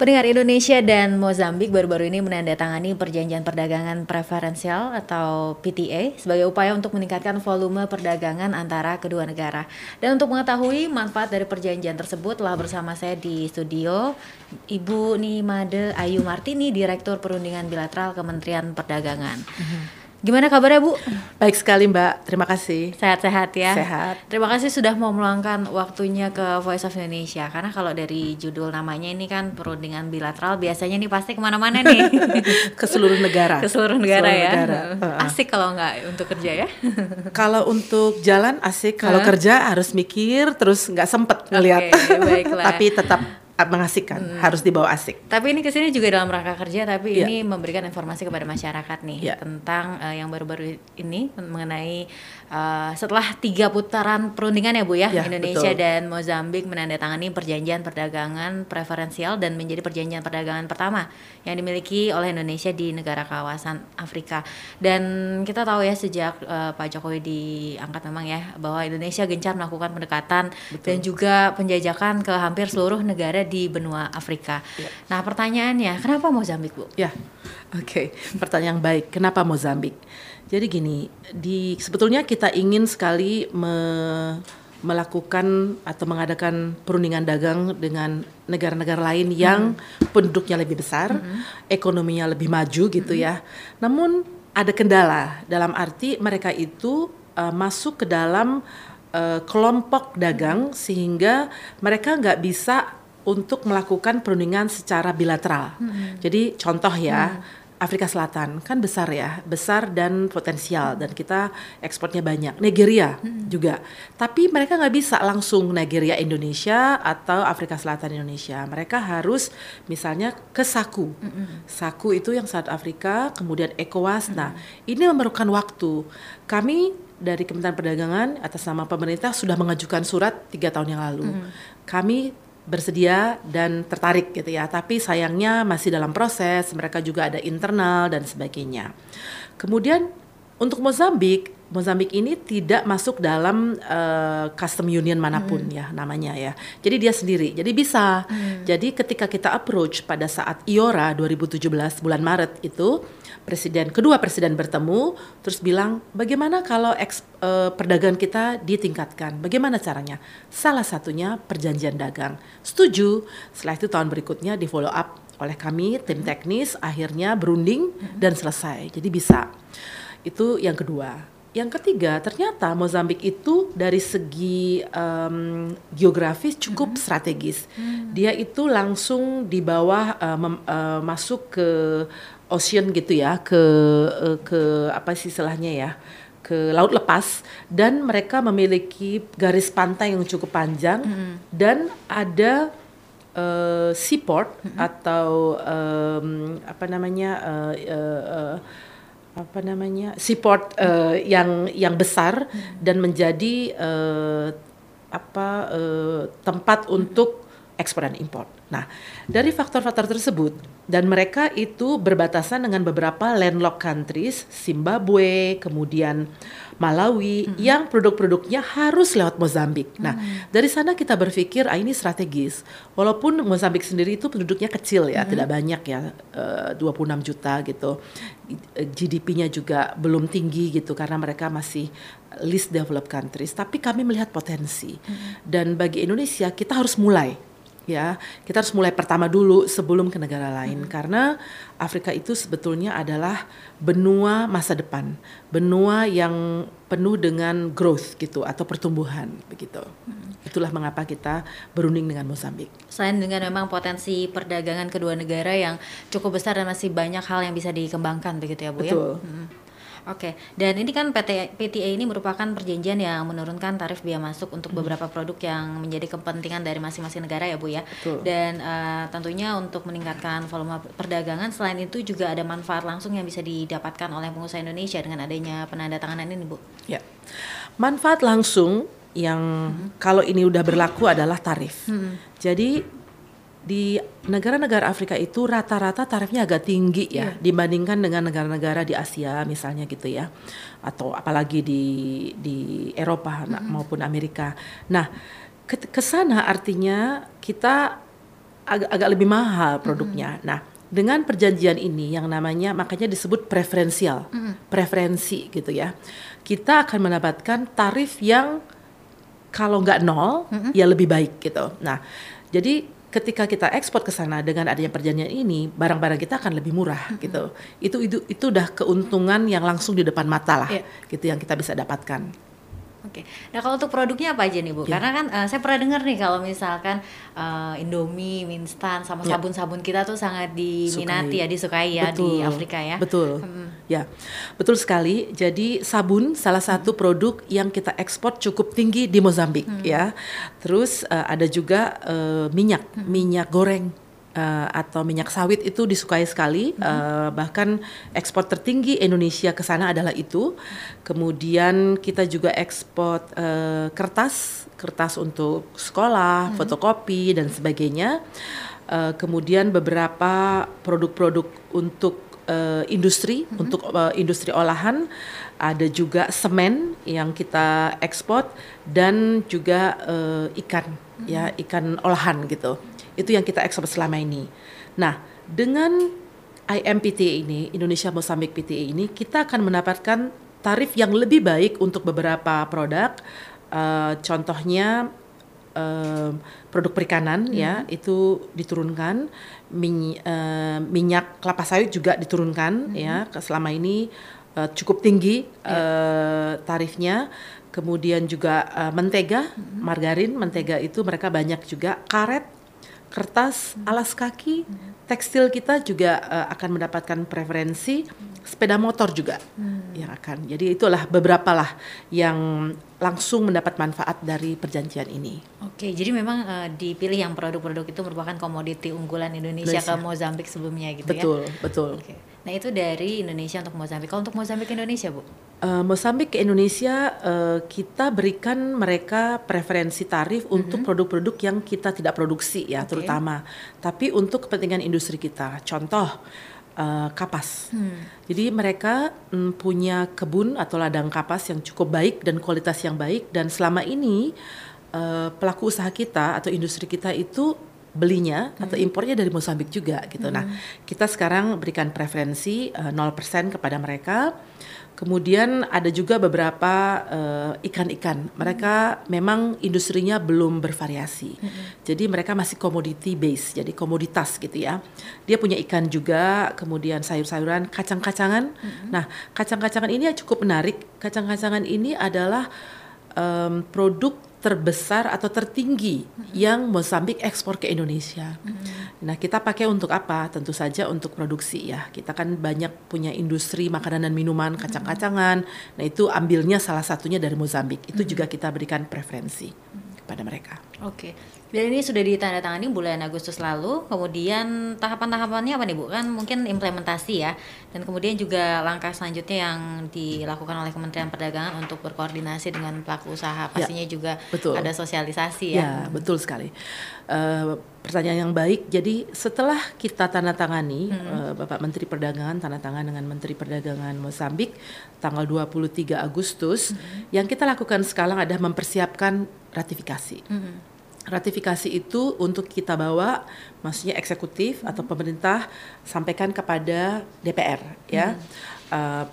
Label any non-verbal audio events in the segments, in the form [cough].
Pendengar Indonesia dan Mozambik baru-baru ini menandatangani perjanjian perdagangan preferensial atau PTA sebagai upaya untuk meningkatkan volume perdagangan antara kedua negara. Dan untuk mengetahui manfaat dari perjanjian tersebut telah bersama saya di studio Ibu Nimade Ayu Martini, Direktur Perundingan Bilateral Kementerian Perdagangan. Mm -hmm. Gimana kabarnya Bu? Baik sekali Mbak, terima kasih. Sehat-sehat ya. Sehat. Terima kasih sudah mau meluangkan waktunya ke Voice of Indonesia. Karena kalau dari judul namanya ini kan perundingan bilateral, biasanya nih pasti ke mana-mana nih. [laughs] ke seluruh negara. Ke seluruh negara seluruh ya. Negara. [laughs] Asik kalau nggak untuk kerja ya. [laughs] kalau untuk jalan asik, kalau kerja harus mikir terus nggak sempet ngelihat. Okay, Tapi tetap mengasihkan, hmm. harus dibawa asik. Tapi ini ke sini juga dalam rangka kerja, tapi yeah. ini memberikan informasi kepada masyarakat nih yeah. tentang uh, yang baru-baru ini mengenai uh, setelah tiga putaran perundingan ya Bu ya, yeah, Indonesia betul. dan Mozambik menandatangani perjanjian perdagangan preferensial dan menjadi perjanjian perdagangan pertama yang dimiliki oleh Indonesia di negara kawasan Afrika. Dan kita tahu ya sejak uh, Pak Jokowi diangkat memang ya bahwa Indonesia gencar melakukan pendekatan betul. dan juga penjajakan ke hampir seluruh negara di benua Afrika. Ya. Nah, pertanyaannya, kenapa Mozambik, Bu? Ya, oke. Okay. Pertanyaan yang baik. Kenapa Mozambik? Jadi gini, di sebetulnya kita ingin sekali me, melakukan atau mengadakan perundingan dagang dengan negara-negara lain yang hmm. penduduknya lebih besar, hmm. ekonominya lebih maju gitu hmm. ya. Namun ada kendala dalam arti mereka itu uh, masuk ke dalam uh, kelompok dagang sehingga mereka nggak bisa untuk melakukan perundingan secara bilateral. Hmm. Jadi contoh ya, hmm. Afrika Selatan kan besar ya, besar dan potensial dan kita ekspornya banyak. Nigeria hmm. juga, tapi mereka nggak bisa langsung Nigeria Indonesia atau Afrika Selatan Indonesia. Mereka harus misalnya ke Saku, hmm. Saku itu yang South Afrika, kemudian ECOWAS. Hmm. Nah, ini memerlukan waktu. Kami dari Kementerian Perdagangan atas nama pemerintah sudah mengajukan surat tiga tahun yang lalu. Hmm. Kami bersedia dan tertarik gitu ya. Tapi sayangnya masih dalam proses, mereka juga ada internal dan sebagainya. Kemudian untuk Mozambik, Mozambik ini tidak masuk dalam uh, custom union mana pun hmm. ya namanya ya. Jadi dia sendiri. Jadi bisa. Hmm. Jadi ketika kita approach pada saat IORA 2017 bulan Maret itu presiden kedua presiden bertemu terus bilang bagaimana kalau eks, uh, perdagangan kita ditingkatkan bagaimana caranya salah satunya perjanjian dagang setuju setelah itu tahun berikutnya di follow up oleh kami tim teknis akhirnya berunding dan selesai jadi bisa itu yang kedua yang ketiga, ternyata Mozambik itu dari segi um, geografis cukup hmm. strategis. Hmm. Dia itu langsung di bawah uh, mem, uh, masuk ke ocean gitu ya ke uh, ke apa sih istilahnya ya ke laut lepas dan mereka memiliki garis pantai yang cukup panjang mm. dan ada uh, seaport mm -hmm. atau um, apa namanya uh, uh, uh, apa namanya seaport uh, yang yang besar mm. dan menjadi uh, apa uh, tempat untuk ekspor dan impor. Nah, dari faktor-faktor tersebut dan mereka itu berbatasan dengan beberapa landlocked countries, Zimbabwe, kemudian Malawi mm -hmm. yang produk-produknya harus lewat Mozambik. Mm -hmm. Nah, dari sana kita berpikir ah ini strategis. Walaupun Mozambik sendiri itu penduduknya kecil ya, mm -hmm. tidak banyak ya, eh, uh, 26 juta gitu. GDP-nya juga belum tinggi gitu karena mereka masih least developed countries, tapi kami melihat potensi. Mm -hmm. Dan bagi Indonesia kita harus mulai ya kita harus mulai pertama dulu sebelum ke negara lain hmm. karena Afrika itu sebetulnya adalah benua masa depan benua yang penuh dengan growth gitu atau pertumbuhan begitu hmm. itulah mengapa kita berunding dengan Mozambik selain dengan memang potensi perdagangan kedua negara yang cukup besar dan masih banyak hal yang bisa dikembangkan begitu ya bu ya? Betul. ya hmm. Oke, dan ini kan PT, PTA ini merupakan perjanjian yang menurunkan tarif biaya masuk untuk hmm. beberapa produk yang menjadi kepentingan dari masing-masing negara ya Bu ya. Betul. Dan uh, tentunya untuk meningkatkan volume perdagangan, selain itu juga ada manfaat langsung yang bisa didapatkan oleh pengusaha Indonesia dengan adanya penandatanganan ini Bu. Ya, manfaat langsung yang hmm. kalau ini udah berlaku adalah tarif. Hmm. Jadi di negara-negara Afrika itu rata-rata tarifnya agak tinggi ya yeah. dibandingkan dengan negara-negara di Asia misalnya gitu ya atau apalagi di di Eropa mm -hmm. maupun Amerika. Nah, ke, ke sana artinya kita agak, agak lebih mahal produknya. Mm -hmm. Nah, dengan perjanjian ini yang namanya makanya disebut preferensial, mm -hmm. preferensi gitu ya. Kita akan mendapatkan tarif yang kalau nggak nol mm -hmm. ya lebih baik gitu. Nah, jadi ketika kita ekspor ke sana dengan adanya perjanjian ini, barang-barang kita akan lebih murah mm -hmm. gitu. Itu itu itu udah keuntungan yang langsung di depan mata lah, yeah. gitu yang kita bisa dapatkan. Oke. Nah kalau untuk produknya apa aja nih Bu? Yeah. Karena kan uh, saya pernah dengar nih kalau misalkan uh, Indomie, mie instan, sama ya. sabun-sabun kita tuh sangat diminati Sukai. ya, disukai ya betul. di Afrika ya. Betul. Hmm. Ya, betul sekali. Jadi sabun salah satu produk yang kita ekspor cukup tinggi di Mozambik hmm. ya. Terus uh, ada juga uh, minyak, hmm. minyak goreng uh, atau minyak sawit itu disukai sekali. Mm -hmm. uh, bahkan ekspor tertinggi Indonesia ke sana adalah itu. Kemudian kita juga ekspor uh, kertas, kertas untuk sekolah, mm -hmm. fotokopi dan sebagainya. Uh, kemudian beberapa produk-produk untuk uh, industri, mm -hmm. untuk uh, industri olahan. Ada juga semen yang kita ekspor dan juga uh, ikan, mm -hmm. ya ikan olahan gitu. Itu yang kita ekspor selama ini. Nah, dengan IMPTA ini, Indonesia Mozambik PTA ini, kita akan mendapatkan tarif yang lebih baik untuk beberapa produk. Uh, contohnya uh, produk perikanan hmm. ya itu diturunkan, Min, uh, minyak kelapa sawit juga diturunkan hmm. ya selama ini uh, cukup tinggi yeah. Ya. uh, tarifnya. Kemudian juga uh, mentega, hmm. margarin, mentega itu mereka banyak juga karet kertas, alas kaki, tekstil kita juga uh, akan mendapatkan preferensi, sepeda motor juga hmm. yang akan. Jadi itulah beberapa lah yang langsung mendapat manfaat dari perjanjian ini. Oke, jadi memang uh, dipilih yang produk-produk itu merupakan komoditi unggulan Indonesia Indonesia. ke Mozambik sebelumnya gitu betul, ya. Betul, betul. Okay. Nah itu dari Indonesia untuk Mozambik. Kalau untuk Mozambik Indonesia, Bu? Uh, Mozambik ke Indonesia uh, kita berikan mereka preferensi tarif mm-hmm. untuk produk-produk yang kita tidak produksi ya, okay. terutama. Tapi untuk kepentingan industri kita. Contoh uh, kapas. Hmm. Jadi mereka um, punya kebun atau ladang kapas yang cukup baik dan kualitas yang baik dan selama ini uh, pelaku usaha kita atau industri kita itu belinya hmm. atau impornya dari Mozambik juga gitu. Nah, hmm. Nah, kita sekarang berikan preferensi uh, eh, 0% kepada mereka. Kemudian ada juga beberapa eh, ikan-ikan. Mereka hmm. memang industrinya belum bervariasi. Hmm. Jadi mereka masih commodity base, jadi komoditas gitu ya. Dia punya ikan juga, kemudian sayur-sayuran, kacang-kacangan. Hmm. Nah, kacang-kacangan ini cukup menarik. Kacang-kacangan ini adalah um, produk terbesar atau tertinggi hmm. yang Mozambik ekspor ke Indonesia. Hmm. Nah, kita pakai untuk apa? Tentu saja untuk produksi ya. Kita kan banyak punya industri makanan dan minuman, kacang-kacangan. Nah, itu ambilnya salah satunya dari Mozambik. Itu hmm. juga kita berikan preferensi hmm. kepada mereka. Oke. Dan ini sudah ditandatangani bulan Agustus lalu. Kemudian tahapan-tahapannya apa nih Bu? Kan mungkin implementasi ya. Dan kemudian juga langkah selanjutnya yang dilakukan oleh Kementerian Perdagangan untuk berkoordinasi dengan pelaku usaha. Ya, Pastinya ya, juga betul. ada sosialisasi ya. Ya, betul sekali. Uh, pertanyaan yang baik. Jadi setelah kita tanda tangani hmm. uh, Bapak Menteri Perdagangan tanda tangan dengan Menteri Perdagangan Mozambik tanggal 23 Agustus, hmm. yang kita lakukan sekarang adalah mempersiapkan ratifikasi. Hmm ratifikasi itu untuk kita bawa maksudnya eksekutif hmm. atau pemerintah sampaikan kepada DPR ya. Hmm. Uh,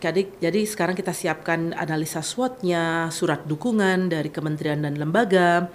jadi, jadi sekarang kita siapkan analisa SWOT-nya, surat dukungan dari kementerian dan lembaga,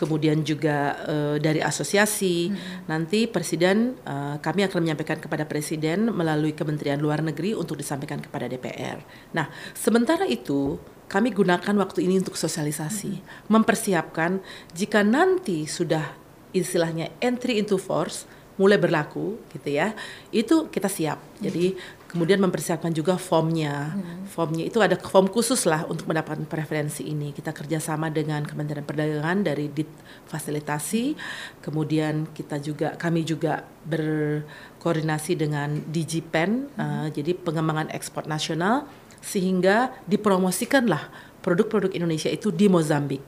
kemudian juga uh, dari asosiasi. Hmm. Nanti presiden uh, kami akan menyampaikan kepada presiden melalui Kementerian Luar Negeri untuk disampaikan kepada DPR. Nah, sementara itu kami gunakan waktu ini untuk sosialisasi, hmm. mempersiapkan jika nanti sudah istilahnya entry into force mulai berlaku gitu ya, itu kita siap. Hmm. Jadi kemudian mempersiapkan juga formnya, hmm. formnya itu ada form khusus lah untuk mendapatkan preferensi ini. Kita kerjasama dengan Kementerian Perdagangan dari dit fasilitasi, kemudian kita juga kami juga berkoordinasi dengan DigiPen, hmm. uh, jadi pengembangan ekspor nasional sehingga dipromosikanlah produk-produk Indonesia itu di Mozambik.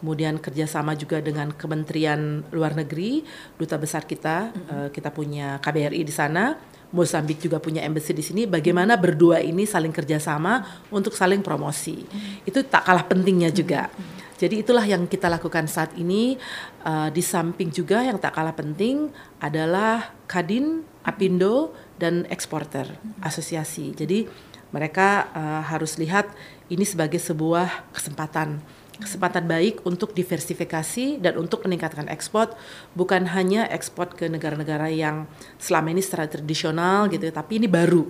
Kemudian kerjasama juga dengan Kementerian Luar Negeri, duta besar kita, mm-hmm. uh, kita punya KBRI di sana, Mozambik juga punya embassy di sini. Bagaimana berdua ini saling kerjasama untuk saling promosi, mm-hmm. itu tak kalah pentingnya juga. Mm-hmm. Jadi itulah yang kita lakukan saat ini. Uh, di samping juga yang tak kalah penting adalah Kadin, Apindo, dan eksporter asosiasi. Jadi mereka uh, harus lihat ini sebagai sebuah kesempatan kesempatan baik untuk diversifikasi dan untuk meningkatkan ekspor bukan hanya ekspor ke negara-negara yang selama ini secara tradisional gitu ya, tapi ini baru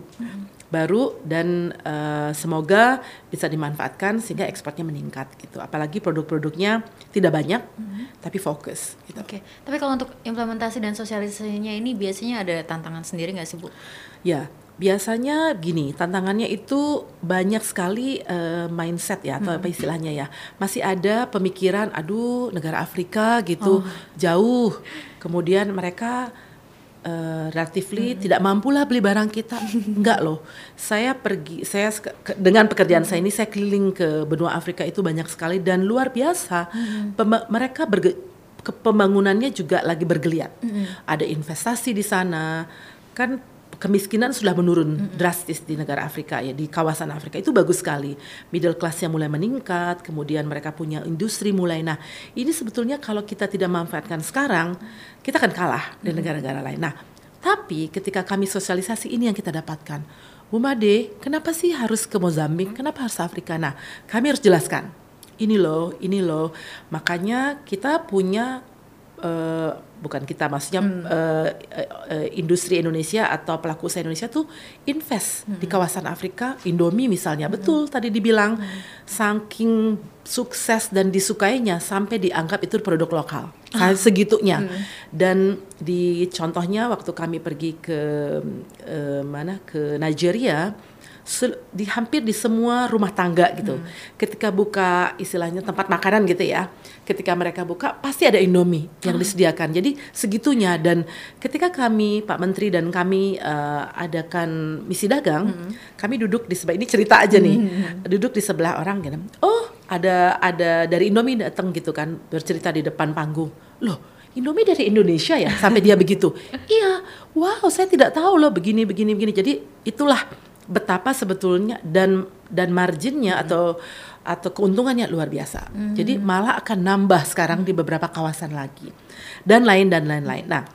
baru dan uh, semoga bisa dimanfaatkan sehingga ekspornya meningkat gitu apalagi produk-produknya tidak banyak hmm. tapi fokus gitu. Oke okay. tapi kalau untuk implementasi dan sosialisasinya ini biasanya ada tantangan sendiri nggak sih Bu? Ya biasanya gini tantangannya itu banyak sekali uh, mindset ya atau hmm. apa istilahnya ya masih ada pemikiran aduh negara Afrika gitu oh. jauh kemudian mereka uh, relatively hmm. tidak mampulah beli barang kita enggak loh saya pergi saya ke, dengan pekerjaan hmm. saya ini saya keliling ke benua Afrika itu banyak sekali dan luar biasa hmm. mereka berge ke pembangunannya juga lagi bergeliat hmm. ada investasi di sana kan kemiskinan sudah menurun mm -hmm. drastis di negara Afrika ya di kawasan Afrika. Itu bagus sekali. Middle classnya mulai meningkat kemudian mereka punya industri mulai. Nah ini sebetulnya kalau kita tidak manfaatkan sekarang kita akan kalah mm -hmm. di negara-negara lain. Nah tapi ketika kami sosialisasi ini yang kita dapatkan. Bu Made kenapa sih harus ke Mozambik? Kenapa harus Afrika? Nah kami harus jelaskan. Ini loh ini loh. Makanya kita punya uh, bukan kita maksudnya hmm. uh, uh, industri Indonesia atau pelaku usaha Indonesia tuh invest hmm. di kawasan Afrika Indomie misalnya hmm. betul tadi dibilang hmm. saking sukses dan disukainya sampai dianggap itu produk lokal ah. segitunya hmm. dan di contohnya waktu kami pergi ke uh, mana ke Nigeria di hampir di semua rumah tangga gitu. Hmm. Ketika buka istilahnya tempat makanan gitu ya, ketika mereka buka pasti ada Indomie yang hmm. disediakan. Jadi segitunya dan ketika kami Pak Menteri dan kami uh, adakan misi dagang, hmm. kami duduk di sebelah ini cerita aja nih, hmm. duduk di sebelah orang gitu. Oh ada ada dari Indomie datang gitu kan bercerita di depan panggung. Loh Indomie dari Indonesia ya sampai dia begitu. [laughs] Iya, wow saya tidak tahu loh begini begini begini. Jadi itulah betapa sebetulnya dan dan marginnya hmm. atau atau keuntungannya luar biasa. Hmm. Jadi malah akan nambah sekarang di beberapa kawasan lagi dan lain dan lain-lain. Nah,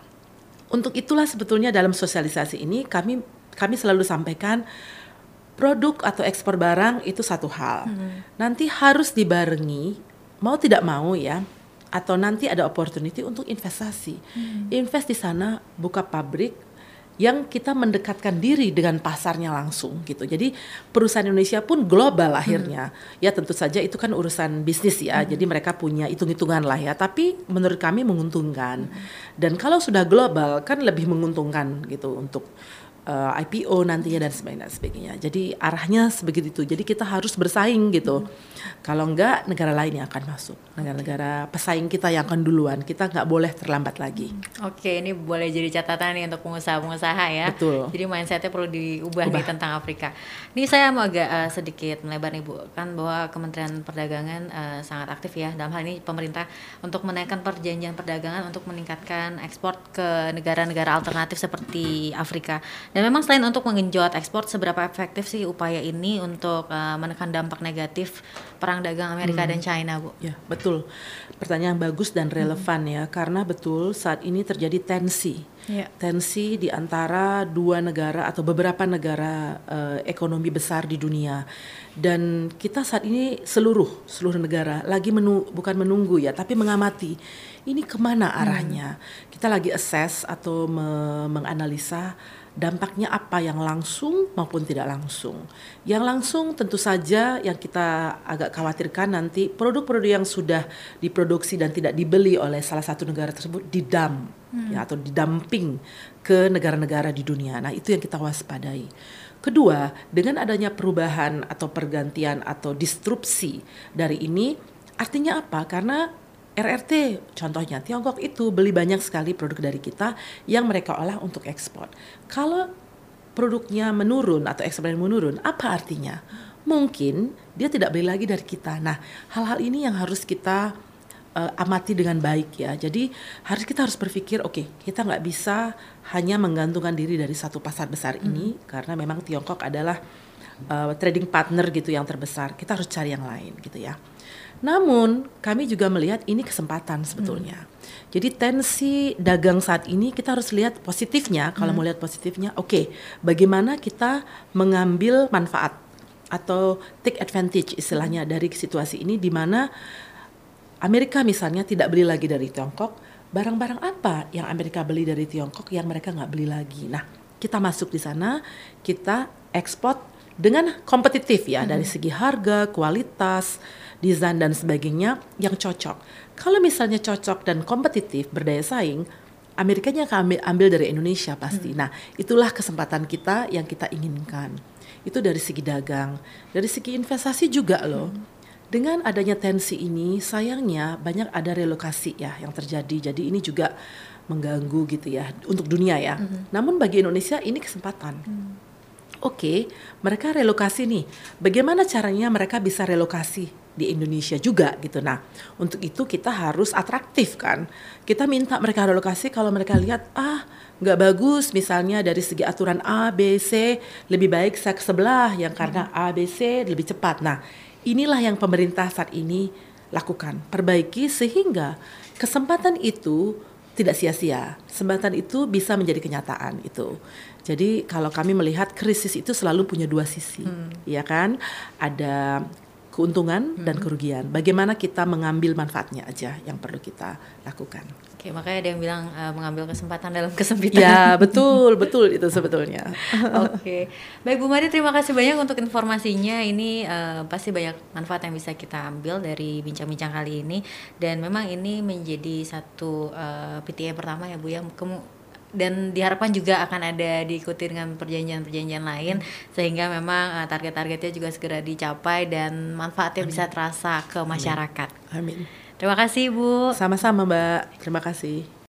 untuk itulah sebetulnya dalam sosialisasi ini kami kami selalu sampaikan produk atau ekspor barang itu satu hal. Hmm. Nanti harus dibarengi mau tidak mau ya atau nanti ada opportunity untuk investasi. Hmm. Invest di sana, buka pabrik, yang kita mendekatkan diri dengan pasarnya langsung gitu. Jadi perusahaan Indonesia pun global akhirnya. Hmm. Ya tentu saja itu kan urusan bisnis ya. Hmm. Jadi mereka punya hitung-hitungan lah ya. Tapi menurut kami menguntungkan. Hmm. Dan kalau sudah global kan lebih menguntungkan gitu untuk uh, eh, IPO nantinya dan sebagainya, sebagainya. Jadi arahnya sebegitu itu. Jadi kita harus bersaing gitu. Hmm. Kalau enggak negara lain yang akan masuk. Negara-negara pesaing kita yang akan duluan. Kita nggak boleh terlambat lagi. Oke, ini boleh jadi catatan nih untuk pengusaha-pengusaha ya. Betul. Jadi mindsetnya perlu diubah Ubah. nih tentang Afrika. Ini saya mau agak uh, sedikit melebar nih Bu. Kan bahwa Kementerian Perdagangan uh, sangat aktif ya dalam hal ini pemerintah untuk menaikkan perjanjian perdagangan untuk meningkatkan ekspor ke negara-negara alternatif seperti Afrika dan memang selain untuk mengenjot ekspor, seberapa efektif sih upaya ini untuk uh, menekan dampak negatif perang dagang Amerika hmm. dan China, Bu? Ya, betul. Pertanyaan bagus dan relevan hmm. ya, karena betul saat ini terjadi tensi. Ya. Tensi di antara dua negara atau beberapa negara uh, ekonomi besar di dunia. Dan kita saat ini seluruh seluruh negara lagi menu, bukan menunggu ya, tapi mengamati ini ke mana arahnya. Hmm. Kita lagi assess atau me menganalisa dampaknya apa yang langsung maupun tidak langsung. Yang langsung tentu saja yang kita agak khawatirkan nanti produk-produk yang sudah diproduksi dan tidak dibeli oleh salah satu negara tersebut didam hmm. ya atau didamping ke negara-negara di dunia. Nah, itu yang kita waspadai. Kedua, dengan adanya perubahan atau pergantian atau disrupsi dari ini artinya apa? Karena RRT contohnya Tiongkok itu beli banyak sekali produk dari kita yang mereka olah untuk ekspor. Kalau produknya menurun atau ekspornya menurun, apa artinya? Mungkin dia tidak beli lagi dari kita. Nah, hal-hal ini yang harus kita uh, amati dengan baik ya. Jadi harus kita harus berpikir, oke, okay, kita nggak bisa hanya menggantungkan diri dari satu pasar besar ini hmm. karena memang Tiongkok adalah uh, trading partner gitu yang terbesar. Kita harus cari yang lain gitu ya. Namun kami juga melihat ini kesempatan sebetulnya. Hmm. Jadi tensi dagang saat ini kita harus lihat positifnya. Kalau hmm. mau lihat positifnya, oke, okay, bagaimana kita mengambil manfaat atau take advantage istilahnya dari situasi ini di mana Amerika misalnya tidak beli lagi dari Tiongkok, barang-barang apa yang Amerika beli dari Tiongkok yang mereka nggak beli lagi. Nah, kita masuk di sana, kita ekspor dengan kompetitif ya hmm. dari segi harga, kualitas, desain dan sebagainya yang cocok. Kalau misalnya cocok dan kompetitif, berdaya saing, Amerikanya akan ambil, ambil dari Indonesia pasti. Hmm. Nah, itulah kesempatan kita yang kita inginkan. Itu dari segi dagang, dari segi investasi juga loh. Hmm dengan adanya tensi ini, sayangnya banyak ada relokasi ya yang terjadi. Jadi ini juga mengganggu gitu ya untuk dunia ya. Mm -hmm. Namun bagi Indonesia ini kesempatan. Mm. Oke, okay, mereka relokasi nih. Bagaimana caranya mereka bisa relokasi di Indonesia juga gitu. Nah, untuk itu kita harus atraktif kan. Kita minta mereka relokasi kalau mereka lihat ah nggak bagus misalnya dari segi aturan A, B, C lebih baik saya ke sebelah yang karena A, B, C lebih cepat. Nah, inilah yang pemerintah saat ini lakukan, perbaiki sehingga kesempatan itu tidak sia-sia. Kesempatan itu bisa menjadi kenyataan itu. Jadi kalau kami melihat krisis itu selalu punya dua sisi, hmm. ya kan? Ada keuntungan hmm. dan kerugian. Bagaimana kita mengambil manfaatnya aja yang perlu kita lakukan. Oke, makanya ada yang bilang uh, mengambil kesempatan dalam kesempitan. Ya, betul, betul itu sebetulnya. [laughs] Oke. Baik Bu Mari, terima kasih banyak untuk informasinya. Ini uh, pasti banyak manfaat yang bisa kita ambil dari bincang-bincang kali ini dan memang ini menjadi satu uh, PTA pertama ya Bu ya dan diharapkan juga akan ada diikuti dengan perjanjian-perjanjian lain hmm. sehingga memang uh, target-targetnya juga segera dicapai dan manfaatnya Amin. bisa terasa ke masyarakat. Amin. Terima kasih Bu. Sama-sama Mbak. Terima kasih.